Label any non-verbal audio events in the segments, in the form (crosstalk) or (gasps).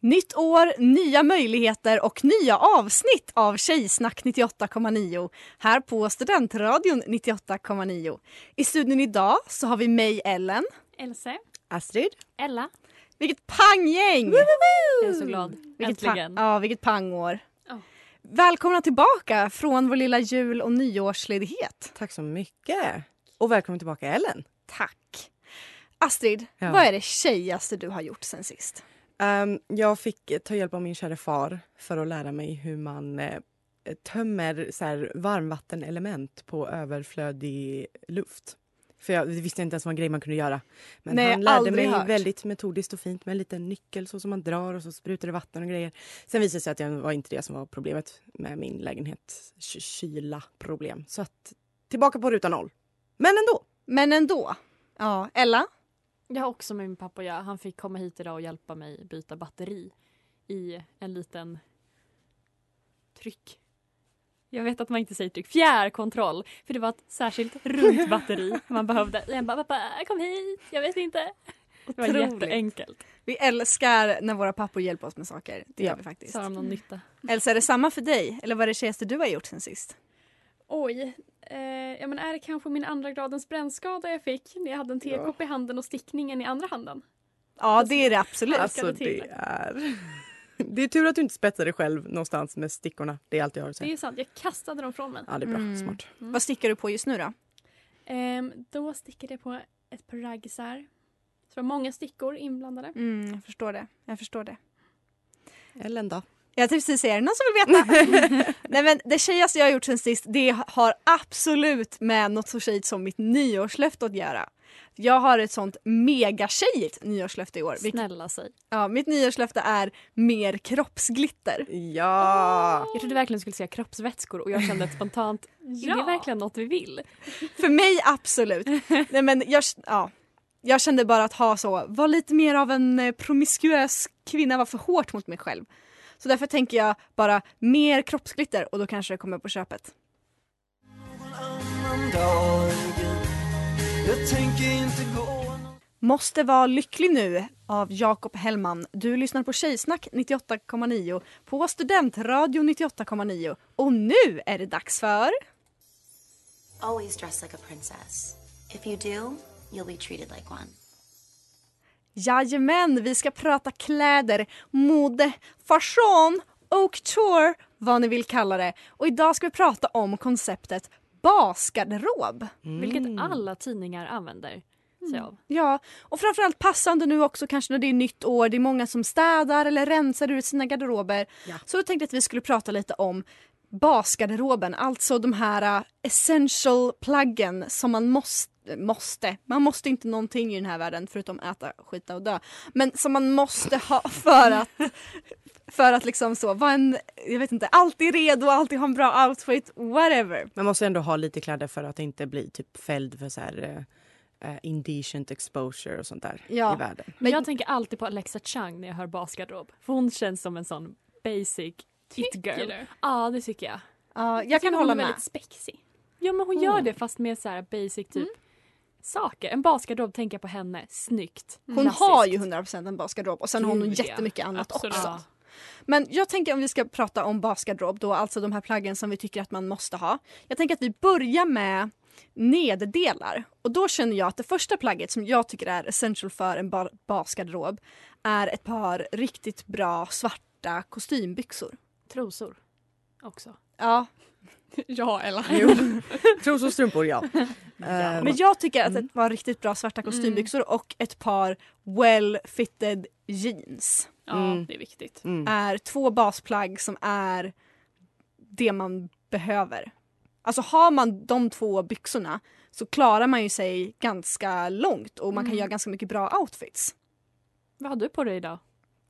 Nytt år, nya möjligheter och nya avsnitt av Tjejsnack 98,9 här på Studentradion 98,9. I studion idag så har vi mig Ellen, Else, Astrid? Ella. Vilket panggäng! Jag är så glad. Vilket, pa- Äntligen. ja, vilket pangår. Välkomna tillbaka från vår lilla jul och nyårsledighet. Tack så mycket. Och välkommen tillbaka Ellen. Tack. Astrid, Ja. vad är det tjejigaste du har gjort sen sist? Ehm, jag fick ta hjälp av min kära far för att lära mig hur man eh, tömmer så här, varmvattenelement på överflödig luft. För jag visste inte ens vad en grej man kunde göra. Men Nej, han lärde mig hört. väldigt metodiskt och fint med en liten nyckel så som man drar och så sprutar det vatten och grejer. Sen visade det sig att det var inte det som var problemet med min lägenhet. Ky- Kyla problem. Så att tillbaka på ruta noll. Men ändå. Men ändå. Ja, Ella? Jag har också med min pappa att göra. Han fick komma hit idag och hjälpa mig byta batteri i en liten tryck. Jag vet att man inte säger tryck. Fjärrkontroll. För det var ett särskilt runt (laughs) batteri man behövde. Jag bara, pappa kom hit. Jag vet inte. Det var Otroligt. jätteenkelt. Vi älskar när våra pappor hjälper oss med saker. Det Ja. gör vi faktiskt. Så har de någon nytta. Elsa, är det samma för dig? Eller vad är det tjejigaste du har gjort sen sist? Oj. Eh, ja, men är det kanske min andra gradens brännskada jag fick när jag hade en tekopp i handen och stickningen i andra handen? Ja, det är det absolut. Alltså det är... (laughs) Det är tur att du inte spetsar dig själv någonstans med stickorna. Det är allt jag har att Det säga. är sant, jag kastade dem från mig. Ja, det är bra. Mm. Smart. Vad stickar du på just nu då? Ehm, då stickade jag på ett par raggisar. Så det var många stickor inblandade. Mm, jag förstår det. Jag förstår det. Ellen då? Jag tänkte precis säga, är det någon som vill veta? (laughs) Nej men det tjejigaste jag har gjort sen sist, det har absolut med något så tjejigt som mitt nyårslöfte att göra. Jag har ett sånt mega tjejigt nyårslöfte i år. Snälla säg. ja, mitt nyårslöfte är mer kroppsglitter. Ja! Jag trodde verkligen du skulle säga kroppsvätskor och jag kände ett spontant, (laughs) är det verkligen något vi vill? För mig absolut. Nej, men jag, ja, jag kände bara att ha så, vara lite mer av en eh, promiskuös kvinna var för hårt mot mig själv. Så därför tänker jag bara mer kroppsglitter och då kanske det kommer på köpet. Måste vara lycklig nu av Jakob Hellman. Du lyssnar på Tjejsnack 98,9 på Studentradio 98,9 och nu är det dags för Always dress like a princess. If you do, you'll be treated like one. Jajamän, vi ska prata kläder, mode, fashion, och tour, vad ni vill kalla det. Och idag ska vi prata om konceptet basgarderob. Vilket alla tidningar använder av. Ja, och framförallt passande nu också kanske när det är nytt år. Det är många som städar eller rensar ur sina garderober. Så då tänkte jag att vi skulle prata lite om basgarderoben, alltså de här uh, essential pluggen som man måste, måste, man måste inte någonting i den här världen förutom äta, skita och dö. Men som man måste ha för att (laughs) för att liksom så vara en, jag vet inte, alltid redo, alltid ha en bra outfit, whatever. Man måste ändå ha lite kläder för att inte bli typ fälld för så här, eh, indecent exposure och sånt där Ja. i världen. Men jag tänker alltid på Alexa Chung när jag hör basgarderob. För hon känns som en sån basic it girl. Ja, det tycker jag. Ja, jag tycker kan hon hålla är med. väldigt spexig. Ja, men hon Mm. gör det fast med så här basic typ saker. En basgarderob tänker jag på henne. Snyggt. Hon Klassiskt. har ju 100% en basgarderob och sen har hon jättemycket annat Absolut. också. Ja. Men jag tänker om vi ska prata om basgarderob då, alltså de här plaggen som vi tycker att man måste ha. Jag tänker att vi börjar med neddelar. Och då känner jag att det första plagget som jag tycker är essential för en ba- basgarderob är ett par riktigt bra svarta kostymbyxor. Trosor också. Ja, (laughs) Ja, eller? Jo. Trosor och strumpor, ja. (laughs) Eh, men jag tycker att ett par riktigt bra svarta kostymbyxor och ett par well fitted jeans Ja, Mm. det är viktigt. mm. är två basplagg som är det man behöver. Alltså har man de två byxorna så klarar man ju sig ganska långt och man kan Mm. göra ganska mycket bra outfits. Vad har du på dig idag?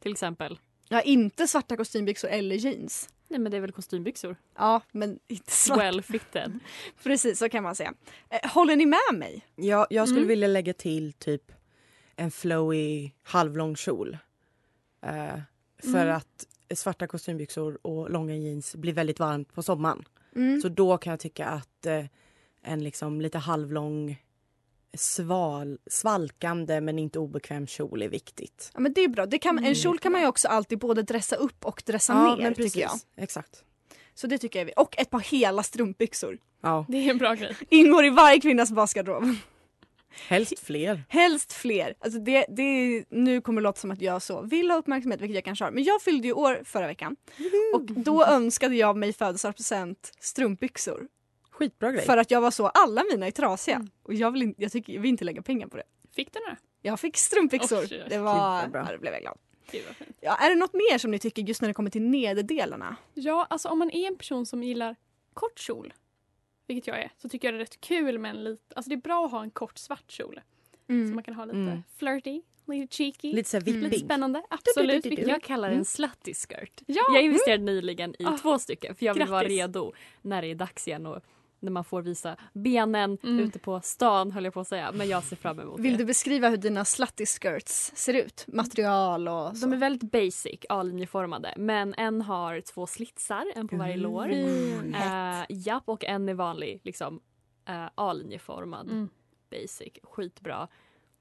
Till exempel? Jag har inte svarta kostymbyxor eller jeans. Nej men det är väl kostymbyxor? Ja, men inte svarta. Well fitted. (laughs) Precis, så kan man säga. Eh, håller ni med mig? Ja, jag skulle Mm. vilja lägga till typ en flowy halvlång kjol. Eh, för Mm. att svarta kostymbyxor och långa jeans blir väldigt varmt på sommaren. Mm. Så då kan jag tycka att eh, en liksom lite halvlång sval, svalkande men inte obekväm kjol är viktigt. Ja, men det är bra. Det kan, en Mm. kjol kan man ju också alltid både dressa upp och dressa ja, ner men precis. tycker jag. Exakt. Så det tycker jag är vi. Och ett par hela strumpbyxor. Ja, Det är en bra grej. Ingår i varje kvinnas basgarderob. Helst fler. Helst fler. Alltså det, det, är- nu kommer det låta som att jag så vill ha uppmärksamhet, vilket jag kanske har. Men jag fyllde ju år förra veckan. Och då önskade jag mig födelsedagspresent strumpbyxor. Skitbra grej. För att jag var så, alla mina är trasiga. Mm. Och jag vill, jag, tycker, jag vill inte lägga pengar på det. Fick du några? Jag fick strumpbyxor. Oj. det var, ja, det blev jag glad. Ja, är det något mer som ni tycker just när det kommer till nederdelarna? Ja, alltså om man är en person som gillar kort kjol, vilket jag är, så tycker jag det är rätt kul med en lite, alltså det är bra att ha en kort svart kjol. Så man kan ha lite Mm. flirty, lite cheeky, Lite såhär lite spännande. Absolut. du, du, du. Jag kallar det en slutty skirt. Ja. Jag investerade nyligen i Ah, två stycken för jag vill vara grattis. redo när det är dags igen och när man får visa benen Mm. ute på stan höll jag på att säga. Men jag ser fram emot Vill det. du beskriva hur dina slutty skirts ser ut? Material och så? De är väldigt basic, A-linjeformade. Men en har två slitsar, en på varje lår. Uh, japp, och en är vanlig, liksom uh, A-linjeformad. Mm. Basic, skitbra.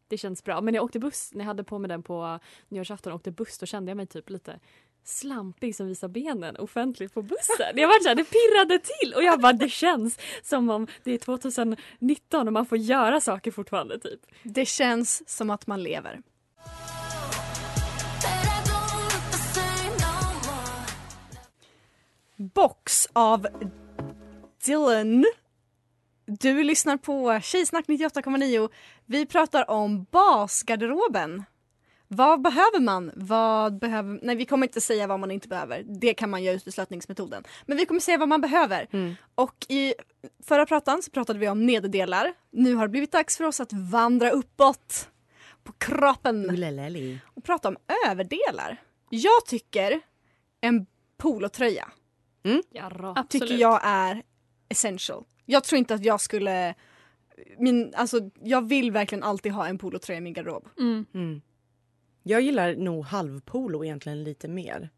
Det känns bra. Men jag åkte buss, när jag hade på mig den på nyårsafton och åkte buss, då kände jag mig typ lite slampig som visar benen offentligt på bussen. Jag var så här, det pirrade till och jag bara det känns som om det är 2019 och man får göra saker fortfarande typ. Det känns som att man lever. Box av Dylan. Du lyssnar på Tjejsnack 98,9. Vi pratar om basgarderoben. Vad behöver man? Vad behöver... Nej, vi kommer inte säga vad man inte behöver. Det kan man göra uteslutningsmetoden. Men vi kommer säga vad man behöver. Mm. Och i förra pratan så pratade vi om nederdelar. Nu har det blivit dags för oss att vandra uppåt på kroppen Uleleli. och prata om överdelar. Jag tycker en polotröja Jarra. Absolut. tycker jag är essential. Jag tror inte att jag skulle... Min, alltså, jag vill verkligen alltid ha en polotröja i min garderob. Mm. Mm. Jag gillar nog halvpolo egentligen lite mer.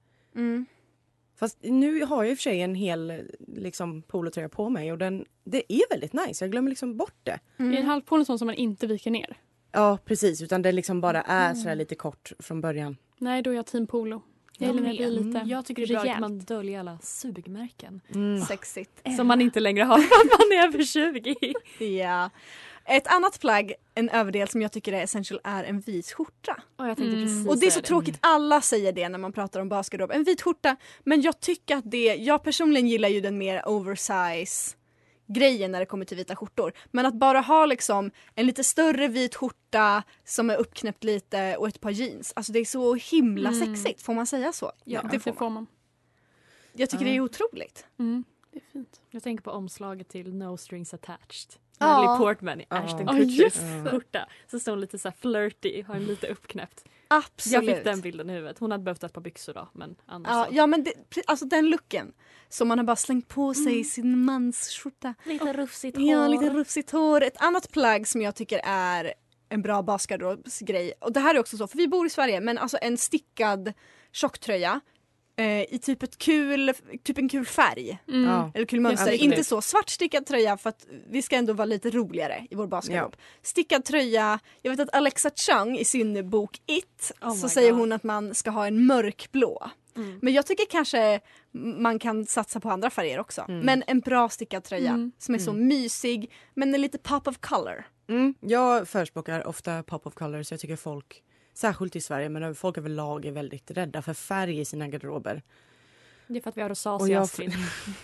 Fast nu har jag i och för sig en hel liksom, polotröja på mig och den, det är väldigt nice. Jag glömmer liksom bort det. Är en halvpolo en sån som man inte viker ner? Ja precis, utan det liksom bara är sådär lite kort från början. Nej, då är jag team polo. Jag det blir lite Jag tycker det är bra rejält. att man döljer alla sugmärken. Sexigt. Som man inte längre har för (laughs) att man är över 20. Ja. Ett annat plagg, en överdel som jag tycker är essential är en vit skjorta. Och jag tänkte Mm. precis Och det är så säga tråkigt, alla säger det när man pratar om basgarderob. En vit skjorta, men jag tycker att det, jag personligen gillar ju den mer oversize grejen när det kommer till vita skjortor. Men att bara ha liksom en lite större vit skjorta som är uppknäppt lite och ett par jeans. Alltså det är så himla Mm. sexigt, får man säga så? Ja, det får man. Jag tycker det är otroligt. Mm. Det är fint. Jag tänker på omslaget till No Strings Attached. Natalie Portman i. Ashton Kutchers det. skjorta. Så står hon lite så här flirty, har en lite uppknäppt. Absolut. Jag fick den bilden i huvudet. Hon hade behövt ett par byxor då men annars Ja, så. ja men det, alltså den looken. Som man har bara slängt på sig Mm. sin mansskjorta. Lite rufsigt hår. Ja, lite rufsigt hår. Ett annat plagg som jag tycker är en bra basgarderobsgrej. Och det här är också så, för vi bor i Sverige, men alltså en stickad tjocktröja i typ ett kul, typ en kul färg. Mm. Ja. Eller kul mönster. Inte så svart stickad tröja för att vi ska ändå vara lite roligare i vår basgarderob. Stickad tröja, jag vet att Alexa Chung i sin bok It Oh så säger God. hon att man ska ha en mörkblå. Mm. Men jag tycker kanske man kan satsa på andra färger också. Mm. Men en bra stickad tröja Mm. som är så mysig men en lite pop of color. Mm. Jag förespråkar ofta pop of color så jag tycker folk, särskilt i Sverige, men folk överlag är väldigt rädda för färg i sina garderober. Det är för att vi har rosacea jag, Astrid.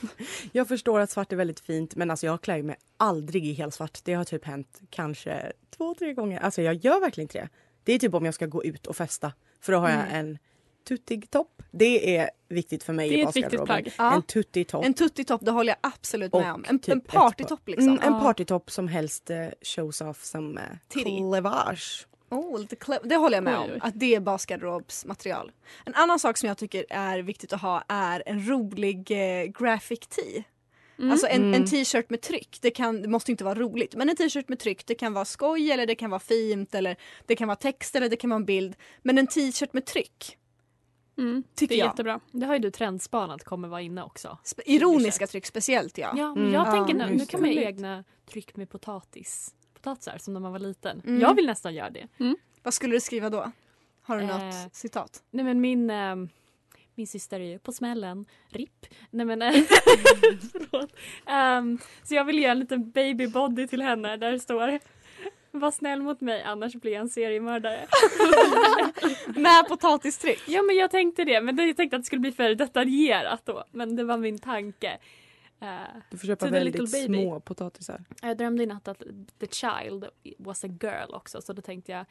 (laughs) jag förstår att svart är väldigt fint men alltså jag klär mig aldrig i helsvart. Det har typ hänt kanske två, tre gånger. Alltså jag gör verkligen inte det. Det är typ om jag ska gå ut och festa för då har jag en tuttig topp. Det är viktigt för mig Det är i ett viktigt basgarderoben. plagg. Ja. En tuttig topp. En tuttitopp, det håller jag absolut med Och om. En, typ en partytopp liksom. Mm, en partytopp som helst eh, shows off som Titty. cleavage. Oh, lite clever. Det håller jag med Oj, om, oj. att det är basgarderobsmaterial. En annan sak som jag tycker är viktigt att ha är en rolig eh, graphic tee. Mm. Alltså en, Mm. en t-shirt med tryck, det, kan, det måste inte vara roligt men en t-shirt med tryck det kan vara skoj eller det kan vara fint eller det kan vara text eller det kan vara en bild. Men en t-shirt med tryck, Mm. tycker Det är jag. jättebra. Det har ju du trendspanat kommer vara inne också. Spe- ironiska tryck speciellt ja. Ja, men Mm. jag Ja, tänker nu, nu kan man göra egna tryck med potatis. Potatisar som när man var liten. Mm. Jag vill nästan göra det. Vad skulle du skriva då? Har du Eh, något citat? Nej men min, ehm, min syster är ju på smällen. RIP. Nej men eh, (laughs) förlåt. Ehm, så jag vill ge en liten baby body till henne där det står Var snäll mot mig annars blir jag en seriemördare. (laughs) Med potatistryck? ja men jag tänkte det men jag tänkte att det skulle bli för detaljerat då. Men det var min tanke. Eh, Du får köpa väldigt små potatisar. jag drömde i natt att the child was a girl också så då tänkte jag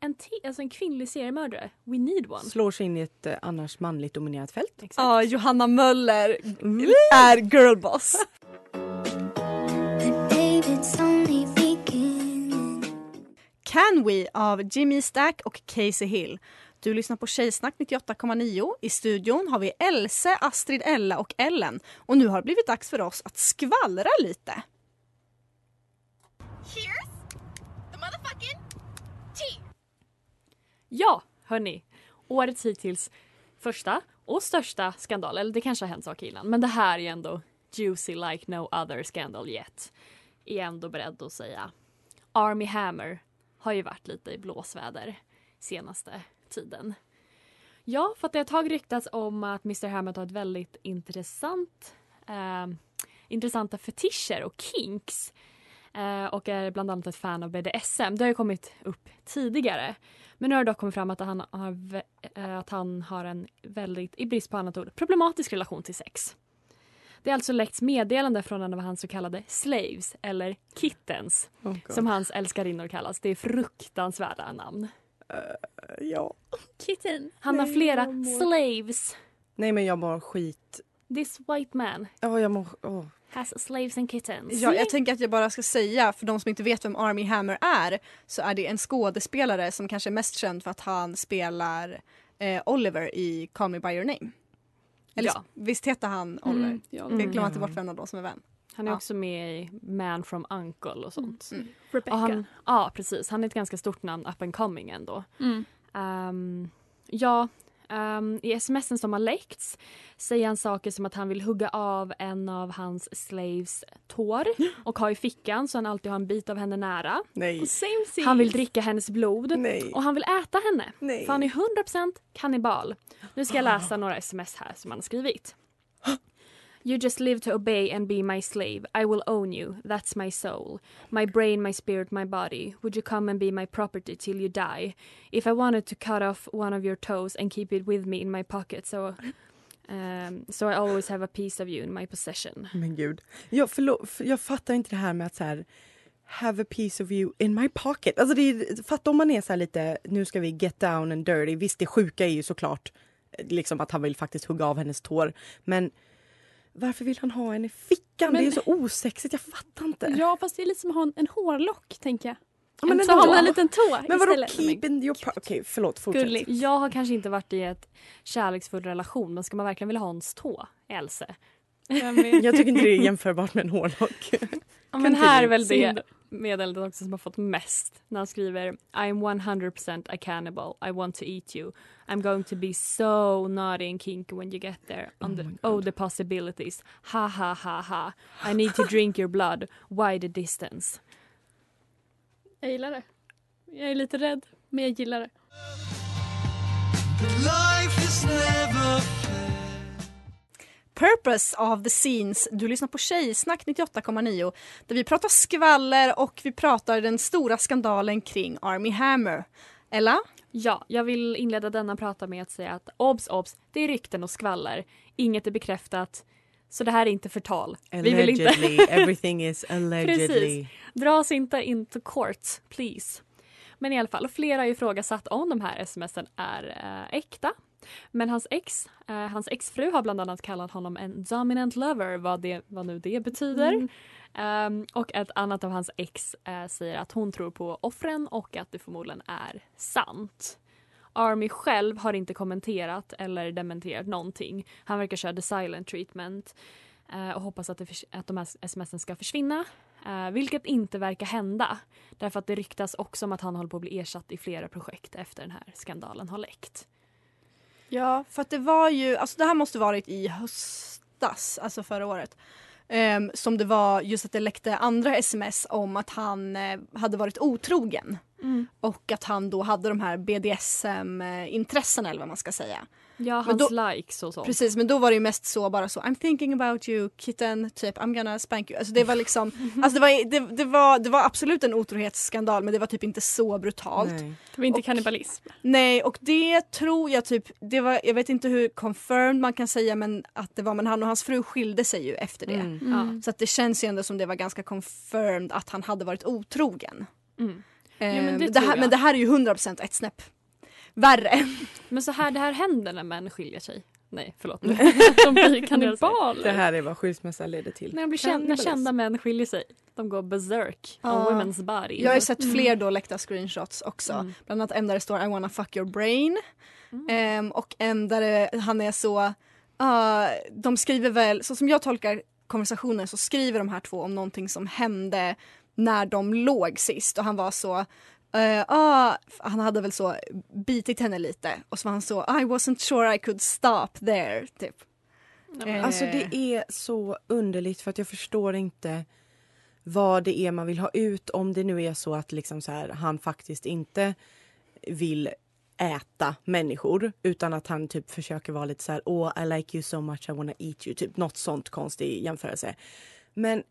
en, ti- alltså en kvinnlig seriemördare, we need one. Slår sig in i ett eh, annars manligt dominerat fält. Exakt. Ja, Johanna Möller är girlboss. (laughs) Can We av Jimmy Stack och Casey Hill. Du lyssnar på Tjejsnack 98,9. I studion har vi Else, Astrid, Ella och Ellen. Och nu har det blivit dags för oss att skvallra lite. Ja, hörni. Årets hittills första och största skandal. Eller det kanske har hänt saker innan. Men det här är ändå juicy like no other scandal yet. Är ändå beredd att säga. Army Hammer har ju varit lite i blåsväder senaste tiden. Ja, för att det har tag ryktats om att Mr Hammer har ett väldigt intressant eh, intressanta fetischer och kinks. Eh, och är bland annat ett fan av BDSM. Det har ju kommit upp tidigare. Men nu har det dock kommit fram att han har, eh, att han har en väldigt, i brist på annat ord, problematisk relation till sex. Det är alltså läckts meddelande från en av hans så kallade slaves, eller kittens, Oh som hans älskarinnor kallas. Det är fruktansvärda namn. Ja. Kitten. Han har flera slaves. Nej men jag mår skit. This white man Ja jag mår... åh. has slaves and kittens. Ja, jag tänker att jag bara ska säga, för de som inte vet vem Army Hammer är, så är det en skådespelare som kanske är mest känd för att han spelar eh, Oliver i Call Me By Your Name. Eller Ja. visst heter han Oliver? Mm, ja, Jag Mm. glömmer inte bort vem av dem som är vem. Han är Ja. också med i Man from Uncle och sånt. Mm. Rebecca. Och han, ja, precis. Han är ett ganska stort namn, up and coming ändå. Mm. Ehm, ja, ehm, i smsen som har läckts säger han saker som att han vill hugga av en av hans slaves tår (gasps) och ha i fickan så han alltid har en bit av henne nära. Nej. Han vill dricka hennes blod Nej. och han vill äta henne. Nej. För han är 100% kannibal. Nu ska jag (gasps) läsa några sms här som han har skrivit. (gasps) You just live to obey and be my slave. I will own you. That's my soul. My brain, my spirit, my body. Would you come and be my property till you die? If I wanted to cut off one of your toes and keep it with me in my pocket so um, so I always have a piece of you in my possession. Men gud. Jag, förlåt, jag fattar inte det här med att så här have a piece of you in my pocket. Alltså det är, fatta om man är så här lite, nu ska vi get down and dirty. Visst det sjuka är ju såklart eh, liksom att han vill faktiskt hugga av hennes tår. Men varför vill han ha henne i fickan? Men- Det är så osexigt, jag fattar inte. Ja, fast det är lite som att ha en, en hårlock, tänker jag. Ja, men så har man en liten tå Men vadå istället. keep in your... Okej, förlåt. Fortsätt. Gulligt. Jag har kanske inte varit i ett kärleksfull relation men ska man verkligen vilja ha ens tå, Else? Jag tycker inte det är jämförbart med en hårdrock. Ja, men här är väl det meddelandet också som har fått mest. När han skriver I'm 100% a cannibal. I want to eat you. I'm going to be so naughty and kinky when you get there. On the, oh, the possibilities. Ha ha ha ha. I need to drink your blood. Why the distance? Jag gillar det. Jag är lite rädd, men jag gillar det. Purpose of the Scenes. Du lyssnar på Tjejsnack 98,9 där vi pratar skvaller och vi pratar den stora skandalen kring Army Hammer. Ella? Ja, jag vill inleda denna prata med att säga att obs, obs, det är rykten och skvaller. Inget är bekräftat. Så det här är inte förtal. Vi vill inte... Allegedly, everything is (laughs) allegedly. Precis. Dra oss inte into court, please. Men i alla fall, flera har ju ifrågasatt om de här smsen är eh, äkta. Men hans ex, eh, hans exfru har bland annat kallat honom en dominant lover, vad, det, vad nu det betyder. Ehm, och ett annat av hans ex eh, säger att hon tror på offren och att det förmodligen är sant. Army själv har inte kommenterat eller dementerat någonting. Han verkar köra the silent treatment eh, och hoppas att, det att de här smsen ska försvinna. Eh, vilket inte verkar hända. Därför att det ryktas också om att han håller på att bli ersatt i flera projekt efter den här skandalen har läckt. Ja, för att det var ju, alltså det här måste varit i höstas, alltså förra året. Ehm, som det var just att det läckte andra sms om att han eh, hade varit otrogen. Och att han då hade de här BDSM-intressena eller vad man ska säga. Ja, Men hans då- likes och sånt. Precis, men då var det ju mest så bara så I'm thinking about you kitten, typ I'm gonna spank you. Alltså det var liksom, (laughs) alltså det var, det, det var, det var absolut en otrohetsskandal men det var typ inte så brutalt. Nej. Det var inte Och- kannibalism. Nej och det tror jag typ, det var, jag vet inte hur confirmed man kan säga men att det var, men han och hans fru skilde sig ju efter det. Mm. Ja. Så att det känns ju ändå som det var ganska confirmed att han hade varit otrogen. Mm. Ehm, men det det, tror här, men det här är ju 100% ett snäpp värre. Men så här, det här händer när män skiljer sig. Nej, förlåt. (laughs) De blir kannibaler. Det här är vad skilsmässa leder till. när, de blir kända, när kända män skiljer sig. De går berserk Ja. on women's body. Jag har ju sett fler då läckta screenshots också. Mm. Bland annat en där det står I wanna fuck your brain. Mm. Ehm, och en där det, han är så, uh, de skriver väl, så som jag tolkar konversationen så skriver de här två om någonting som hände när de låg sist och han var så eh, ah, han hade väl så bitit henne lite och så var han så I wasn't sure I could stop there typ. Eh, Alltså det är så underligt för att jag förstår inte vad det är man vill ha ut om det nu är så att liksom så här, han faktiskt inte vill äta människor utan att han typ försöker vara lite så här åh I like you so much I wanna eat you typ något sånt konstig jämförelse. Men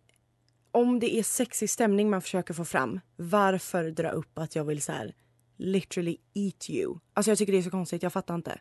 om det är sexig stämning man försöker få fram varför dra upp att jag vill så här literally eat you? Alltså jag tycker det är så konstigt, jag fattar inte.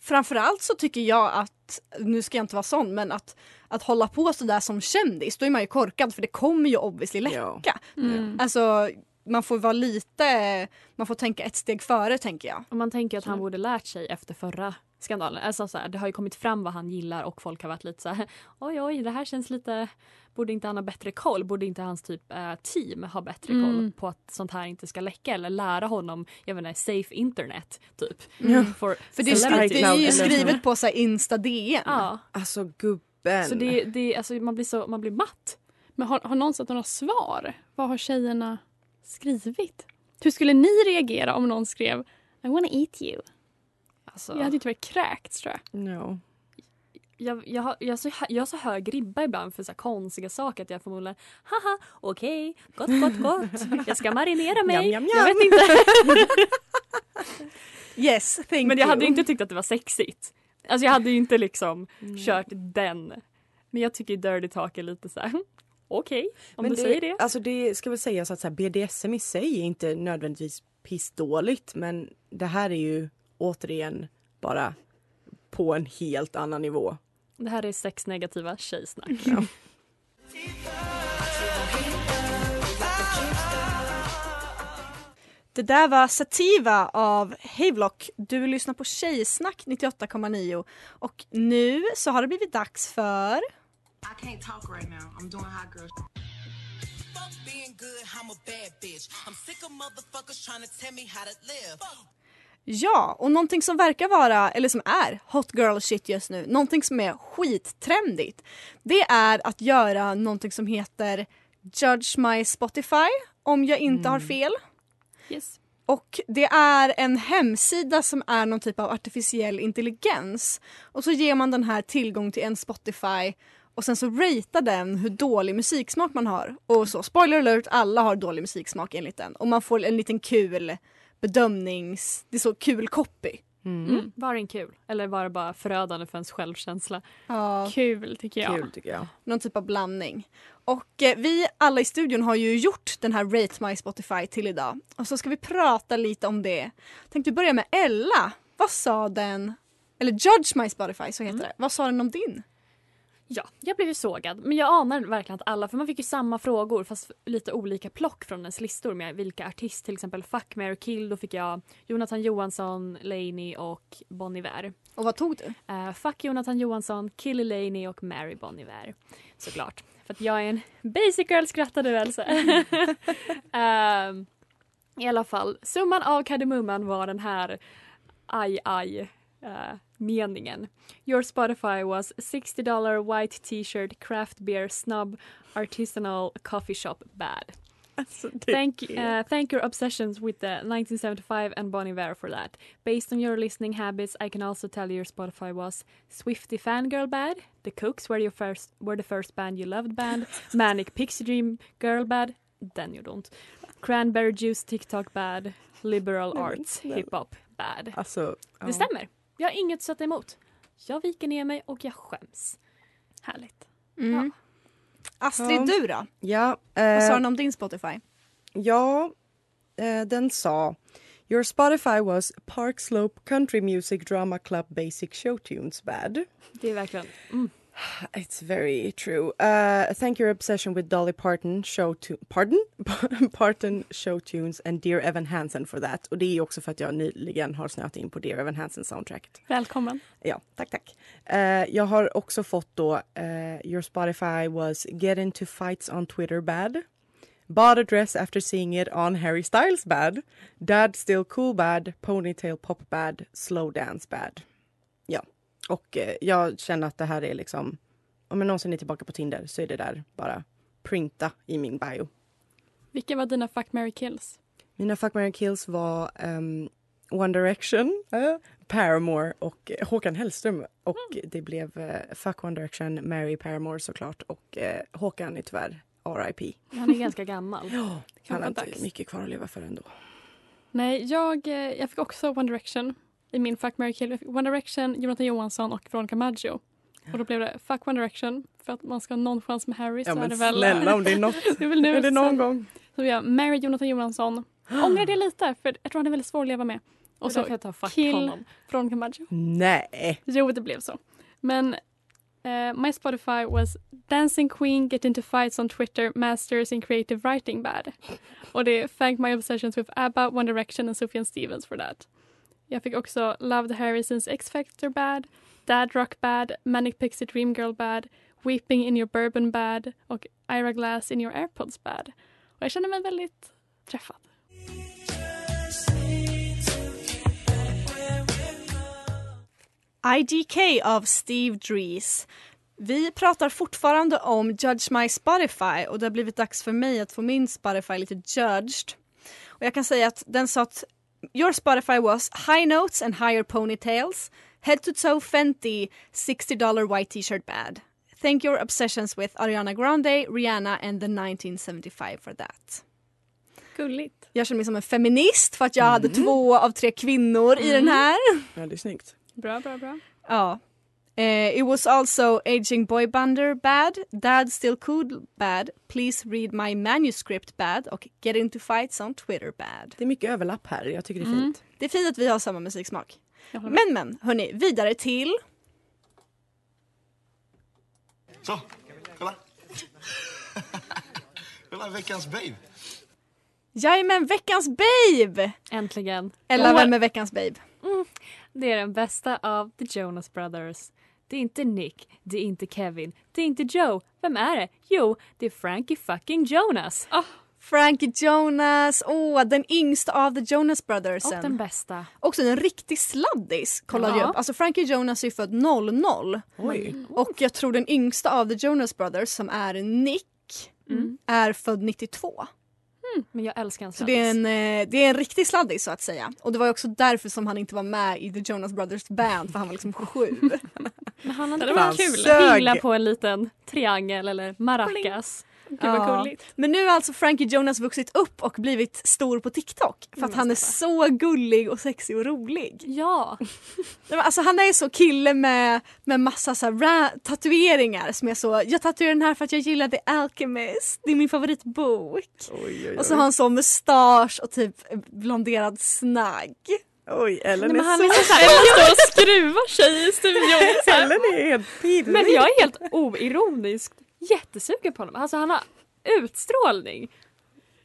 Framförallt så tycker jag att, nu ska jag inte vara sån, men att, att hålla på sådär som kändis, då är man ju korkad för det kommer ju obviously läcka. Ja. Mm. Alltså man får vara lite, man får tänka ett steg före tänker jag. Och man tänker att han borde lärt sig efter förra skandalen. Alltså så här, det har ju kommit fram vad han gillar och folk har varit lite så här (laughs) oj oj det här känns lite Borde inte han ha bättre koll? Borde inte hans typ eh, team ha bättre koll Mm. på att sånt här inte ska läcka eller lära honom, jag vet inte, safe internet typ. Mm. For För det är, det ju skrivet på så här Insta DN. Ja, Alltså gubben. så det, det, alltså, man, blir så, man blir matt. Men har, har någon sett några svar? Vad har tjejerna skrivit? Hur skulle ni reagera om någon skrev I wanna eat you? Alltså, Jag hade ju tyvärr kräkts tror jag. No. jag, jag, har, jag, så, jag har så hög ribba ibland för så här konstiga saker att jag förmodligen haha okej gott gott gott jag ska marinera mig. Jam, jam, Jag jam. vet inte. (laughs) Yes, thank Men jag you. hade inte tyckt att det var sexigt. Alltså jag hade ju inte liksom kört den. Men jag tycker dirty talk är lite så här. (laughs) okej om Men du säger det. Alltså det ska väl sägas att så här, BDSM i sig är inte nödvändigtvis pissdåligt men det här är ju återigen bara på en helt annan nivå. Det här är sexnegativa tjejsnack. Ja. Det där var Sativa av Havelock. Du lyssnar på Tjejsnack 98,9 och nu så har det blivit dags för I can't talk right now. I'm doing hot girl. Ja, och någonting som verkar vara, eller som är hot girl shit just nu, någonting som är skittrendigt, det är att göra någonting som heter Judge My Spotify, om jag inte har fel. Yes. Och det är en hemsida som är någon typ av artificiell intelligens. Och så ger man den här tillgång till en Spotify och sen så ratear den hur dålig musiksmak man har. Och så, spoiler alert, alla har dålig musiksmak enligt den. Och man får en liten kul bedömnings... Det är så kul copy. Mm. Var den kul? Eller var det bara förödande för ens självkänsla? Ja. Kul tycker jag. Kul tycker jag. Någon typ av blandning. Och eh, vi alla i studion har ju gjort den här Rate My Spotify till idag. Och så ska vi prata lite om det. Tänkte börja med Ella. Vad sa den? Eller Judge My Spotify, så heter det. Vad sa den om din? Ja, jag blev ju sågad. Men jag anar verkligen att alla, för man fick ju samma frågor fast lite olika plock från ens listor med vilka artist, till exempel Fuck, Mary Kill, då fick jag Jonathan Johansson, Laney och Bon Iver. Och vad tog du? Uh, fuck Jonathan Johansson, Kill Laney och Mary Bon Iver. Såklart. För att jag är en basic girl skrattade väl så. (laughs) Ehm, I alla fall, summan av kardemumman var den här aj aj eh, meningen. Your Spotify was 60 dollar white t-shirt craft beer snub artisanal coffee shop bad. Alltså, Thank, uh, thank your obsessions with the 1975 and Bon Iver for that. Based on your listening habits, I can also tell your Spotify was Swifty Fangirl Bad, The Cooks were, your first, were the first band you loved band, (laughs) Manic Pixie Dream Girl Bad, den don't. Cranberry Juice TikTok Bad, Liberal Arts snälla. Hiphop Bad. Alltså. Det stämmer. Jag har inget att sätta emot. Jag viker ner mig och jag skäms. Härligt. Mm. Astrid, Ja. du då? Ja, Vad sa eh, den om din Spotify? ja eh, den sa Your Spotify was Park Slope Country Music Drama Club Basic Show Tunes bad. Det är verkligen... Mm. It's very true. Uh, thank your obsession with Dolly Parton show tu- Pardon? (laughs) Parton show tunes and Dear Evan Hansen for that. Och det är också för att jag nyligen har snöat in på Dear Evan Hansen soundtracket. Välkommen. Ja, tack tack. Eh, jag har också fått då eh, Your Spotify was Get into fights on Twitter bad. Bought a dress after seeing it on Harry Styles bad. Dad still cool bad. Ponytail pop bad. Slow dance bad. Ja, och eh, jag känner att det här är liksom om jag någonsin är tillbaka på Tinder så är det där bara printa i min bio. Vilka var dina fuck, marry, kills? Mina fuck, marry, kills var ehm, One Direction, eh, Paramore och eh, Håkan Hellström. Och det blev eh, fuck One Direction, Mary Paramore såklart och eh, Håkan är tyvärr RIP. Han är ganska gammal. (gasps) Ja, han har inte dags. mycket kvar att leva för ändå. Nej, jag, jag fick också One Direction i min Fuck, marry, kill. One Direction, Jonathan Johansson och Veronica Maggio. Och då blev det Fuck One Direction för att man ska ha någon chans med Harry så Ja är men det väl... snälla om det är något. (laughs) det är väl nu är det någon sen. gång? Så jag Mary Jonathan Johansson. (gasps) Ångrar det lite för jag tror han är väldigt svår att leva med. Och så så jag ta fuck kill honom. Veronica Maggio. Nej. Jo, det blev så. Men eh, my Spotify was Dancing Queen, Get Into Fights on Twitter, Masters in Creative Writing Bad. Och det är Thank My Obsessions with ABBA, One Direction och Sufjan Stevens for that. Jag fick också Love the Harrisons X Factor Bad, Dad Rock Bad, Manic Pixie Dream Girl Bad, Weeping in Your Bourbon Bad och Ira Glass in Your AirPods Bad. Och jag känner mig väldigt träffad. IDK av Steve Drees. Vi pratar fortfarande om Judge My Spotify och det har blivit dags för mig att få min Spotify lite judged. Och jag kan säga att den sa att Your Spotify was high notes and higher ponytails, head to toe Fenty, 60 dollar white t-shirt bad. Thank your obsessions with Ariana Grande, Rihanna and the 1975 for that. Gulligt. Jag känner mig som en feminist för att jag hade två av tre kvinnor i den här. Ja, det är snyggt. Bra, bra, bra. Ja. Eh, it was also aging boy bander bad, dad still cool bad, please read my manuscript bad och get into fights on Twitter bad. Det är mycket överlapp här. Jag tycker det är Mm. fint. Det är fint att vi har samma musiksmak. Men men, hörni, vidare till... Så, kolla. (laughs) kolla veckans babe. Jajamän, veckans babe! Äntligen. Eller vem är veckans babe? Det är den bästa av The Jonas Brothers. Det är inte Nick, det är inte Kevin, det är inte Joe. Vem är det? Jo, det är Frankie fucking Jonas. Frankie Jonas, åh den yngsta av the Jonas Brothers. Och den bästa. Också en riktig sladdis kollade jag Ja. upp. Alltså Frankie Jonas är ju född 00. Oj. Och jag tror den yngsta av the Jonas Brothers som är Nick Mm. är född 92. Men jag älskar en Så det är, en, eh, det är en riktig sladdis så att säga. Och det var också därför som han inte var med i the Jonas Brothers band för han var liksom sju. (laughs) Men han har Det inte var varit kul. Sög. Hingla på en liten triangel eller maracas. Gud Ja. gulligt. Men nu har alltså Frankie Jonas vuxit upp och blivit stor på TikTok. För att Men han är så gullig och sexig och rolig. Ja. (laughs) Alltså han är så kille med, med massa så här tatueringar som är så, jag tatuerar den här för att jag gillar The Alchemist, det är min favoritbok. Och så har han så mustasch och typ blonderad snagg. Oj, Ellen Nej, men är han så... är så här, Ella står och skruvar sig i studion. Ellen är helt pirrig. men jag är helt oironiskt jättesugen på honom. Alltså han har utstrålning.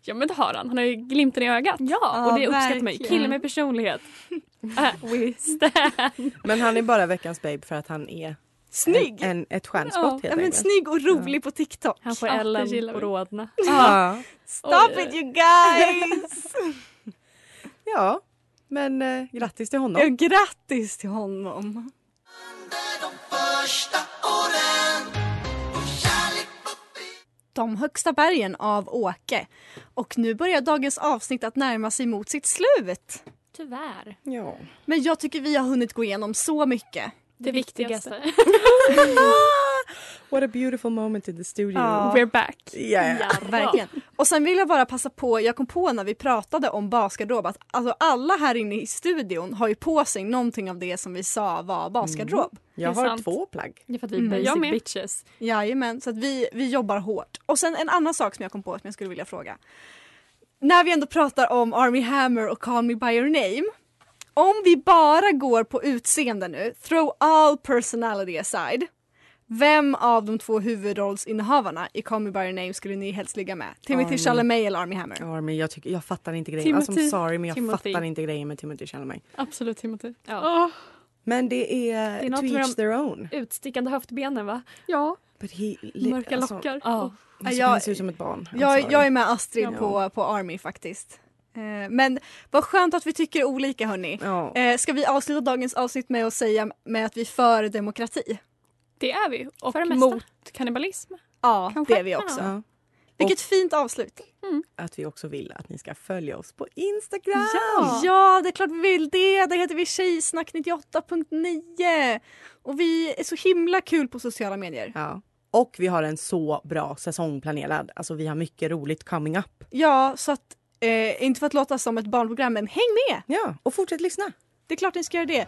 Ja men det har han. Han har ju glimten i ögat. Ja, Ja, och det uppskattar mig. verkligen. Kille med personlighet. (laughs) Äh, we stand. Men han är bara veckans babe för att han är Snygg! en, en, ett stjärnskott Ja, helt Ja, men enkelt. snygg och rolig på TikTok. Han får Ja, Ellen och rodna. Ja. Stop it you guys! (laughs) ja, men eh, grattis till ja, honom. grattis till honom. De högsta bergen av Åke. Och nu börjar dagens avsnitt att närma sig mot sitt slut. Tyvärr. Ja. Men jag tycker vi har hunnit gå igenom så mycket. Det viktigaste. (laughs) (laughs) What a beautiful moment in the studio. Ja. We're back. Yeah. Ja, Verkligen. Och sen vill jag bara passa på, jag kom på när vi pratade om basgarderob att alltså alla här inne i studion har ju på sig någonting av det som vi sa var basgarderob. Jag Det är har sant. två plagg. Det är för att vi är Mm. basic Jag bitches. Jajamän, så att vi, vi jobbar hårt. Och sen en annan sak som jag kom på som jag skulle vilja fråga. När vi ändå pratar om Army Hammer och Call Me By Your Name. Om vi bara går på utseende nu, throw all personality aside. Vem av de två huvudrollsinnehavarna i Call Me By Your Name skulle ni helst ligga med? Timothy Army. Chalamet eller Army Hammer? Ja, men jag, tycker, jag fattar inte grejen. Alltså, I'm Timothy. sorry men jag Timothy. fattar inte grejen med Timothy Chalamet. Absolut Timothy. Ja. Åh, Men det är, är något to each their own. Utstickande höftbenen va? ja, he, mörka alltså, lockar. Alltså, Jag- han ser ut som ett barn. I'm Jag, sorry. jag är med Astrid Ja. på, på Army faktiskt. Eh, men vad skönt att vi tycker olika hörni. Ja. Eh, ska vi avsluta dagens avsnitt med att säga med att vi är för demokrati? Det är vi. Och För det mesta. mot kannibalism. Ja, Kanske. det är vi också. Ja. Vilket fint avslut. Att vi också vill att ni ska följa oss på Instagram. Ja. det är klart vi vill det. Där heter vi tjejsnack 98.9. Och vi är så himla kul på sociala medier. Ja. Och vi har en så bra säsong planerad. Alltså vi har mycket roligt coming up. Ja, så att eh, inte för att låta som ett barnprogram, men häng med! Ja, och fortsätt lyssna. Det är klart ni ska göra det.